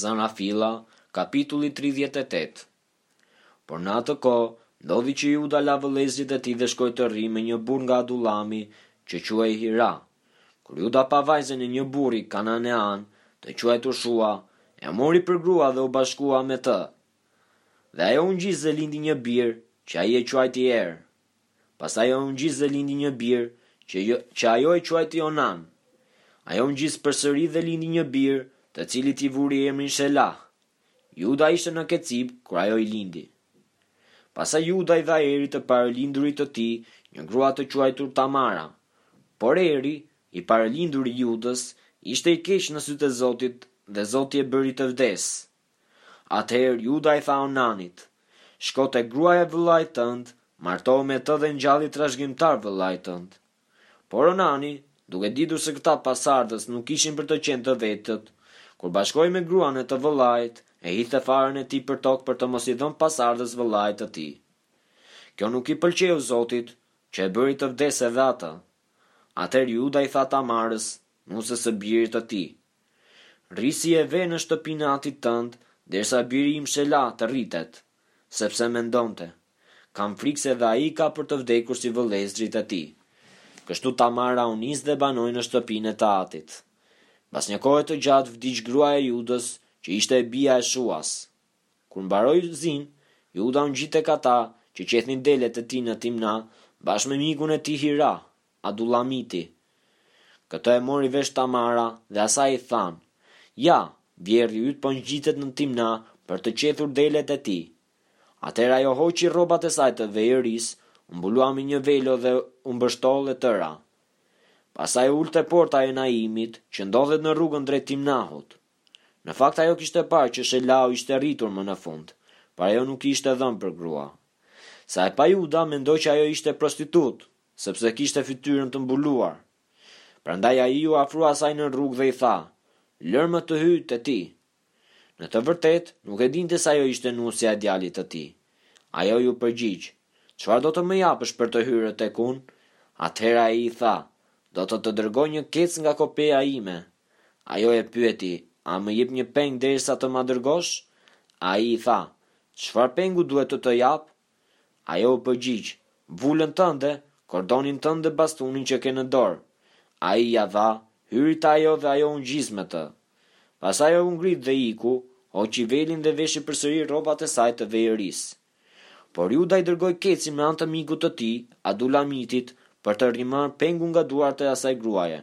Zanafilla, kapitulli tridhjetë e tetë Por në atë kohë, ndodhi që Juda la vëllezërit e tij dhe shkoi të rrijë me një burrë nga Adullami, që quhej Hira. Kur Juda pa vajzën e një burri kananean, të quajtur Shua, e mori për grua dhe u bashkua me të. Dhe ajo u ngjiz dhe lindi një bir, që ai e quajti Er. Pastaj ajo u ngjiz dhe lindi një bir, që ajo e quajti Onan. Ajo u ngjiz përsëri dhe lindi një bir, të cilit i vuri emrin Shelah. Juda ishte në Kecib kur ajo i lindi. Pastaj Juda i dha Erit të parëlindurit të tij një grua të quajtur Tamara. Por Eri, i parëlinduri i Judës, ishte i keq në sytë e Zotit dhe Zoti e bëri të vdesë. Atëherë Juda i tha Onanit, Shko te gruaja e vëllait tënd, martohu me të dhe ngjalli trashëgimtar vëllait tënd. Por Onani, duke ditur se këta pasardhës nuk ishin për të qenë të vetët, kur bashkohej me gruan e të vëllait, e hidhte farën e tij përtokë për të mos i dhënë pasardhës vëllait të tij. Kjo nuk i pëlqeu Zotit, që e bëri të vdesë edhe atë. Atëherë Juda i tha Tamarës, nuses së birit të tij, Rri si e ve në shtëpinë e atit tënd derisa biri im Shela të rritet. Sepse mendonte, Kam frikë se edhe ai ka për të vdekur si vëllezërit e tij. Kështu Tamara u nis dhe banoi në shtëpinë e të atit. Pas një kohe të gjatë vdiq gruaja e Judës që ishte e bija e Shuas. Kur mbaroi zinë, Juda u ngjit tek ata që qethnin delet e tij në Timna bashkë me mikun e tij Hira. Adullamiti. Këtë e mori vesh Tamara dhe asaj i thanë, Ja, vjerri yt po ngjitet në Timna për të qethur delet e tij. Atëherë ajo hoqi rrobat e saj të vejërisë, u mbulua me një velo dhe u mbështoll e tëra. Pastaj u ul te porta e Enaimit, që ndodhet në rrugën drejt Timnahut. Në fakt ajo kishte parë që Shelau ishte rritur më në fund, por ajo nuk i ishte dhënë për grua. Sa e pa Juda mendoi që ajo ishte prostitutë. sepse kishte fytyrën të mbuluar. Prandaj ai iu afrua asaj në rrugë dhe i tha, Lërmë të hyj te ti. Në të vërtetë, nuk e dinte se ajo ishte nusja e djalit të tij. Ajo iu përgjigj, Çfarë do të më japësh për të hyrë tek unë? Atëherë ai i tha, Do të të dërgoj një kec nga kopeja ime. Ajo e pyeti, A më jep një peng derisa të ma dërgosh? Ai i tha, Çfarë pengu duhet të të jap? Ajo u përgjigj, Vulën tënde, kordonin tënd dhe bastunin që ke në dorë. Ai ia dha, hyri te ajo dhe ajo u ngjis me të. Pastaj ajo u ngrit dhe iku, hoqi velin dhe veshi përsëri rrobat e saj të vejërisë. Por Juda i dërgoi kecin me anë të mikut të tij, Adulamitit, për të rimarrë pengun nga duart e asaj gruaje.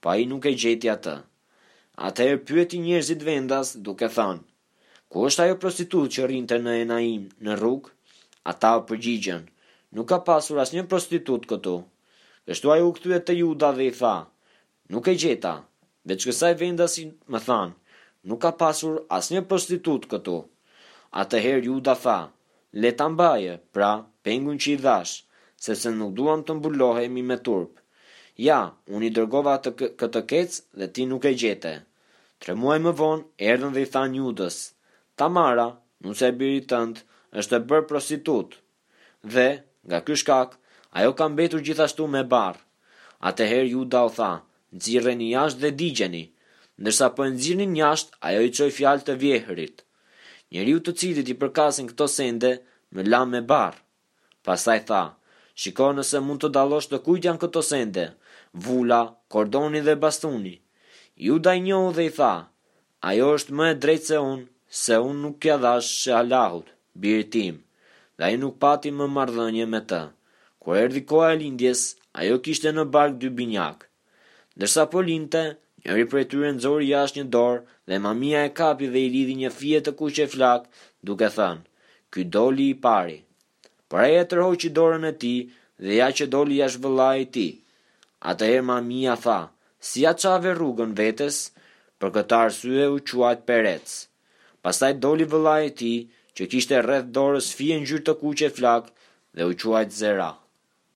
Po ai nuk e gjeti atë. Atëherë pyeti njerëzit vendas, duke thënë, Ku është ajo prostitutë që rrinte në Enaim, në rrugë? Ata u përgjigjën, Nuk ka pasur asnjë prostitutë këtu. Kështu ai u kthye te Juda dhe i tha, Nuk e gjeta. Veç kësaj vendasit më thanë, Nuk ka pasur asnjë prostitutë këtu. Atëherë Juda tha, Le ta mbajë, pra, pengun që i dhashë, sepse nuk duam të mbulohemi me turp. Ja, unë i dërgova këtë kec dhe ti nuk e gjete. Tre muaj më vonë erdhën dhe i thanë Judës, Tamara, nusja e birit tënd, është e bërë prostitutë. Dhe, nga ky shkak, ajo ka mbetur gjithashtu me barrë. Atëherë Juda u tha, Nxirreni jashtë dhe digjeni. Ndërsa po e nxirrnin jashtë, ajo i çoi fjalë të vjehrrit. Njeriu të cilit i përkasin këto sende, më la me barrë. Pastaj tha, Shiko nëse mund të dallosh të kujt janë këto sende, vula, kordoni dhe bastuni. Juda i njohu dhe i tha, Ajo është më e drejtë se unë, se unë nuk ia dhashë Shelahut, birit tim, dhe ai nuk pati më marrëdhënie me të. Kur erdhi koha e lindjes, ajo kishte në bark dy binjakë. Ndërsa po lindte, njëri prej tyre nxori jashtë një dorë dhe mamia e kapi dhe i lidhi një fije të kuqe flakë, duke thënë, Ky doli i pari. Por ai e tërhoqi dorën e tij dhe ja që doli jashtë vëllai i tij. Atëherë mamia tha, Si ia çave rrugën vetes? Për këtë arsye u quajt Perec. Pastaj doli vëllai i tij, që kishte rreth dorës fijen ngjyrë të kuqe flakë dhe u quajt Zerah.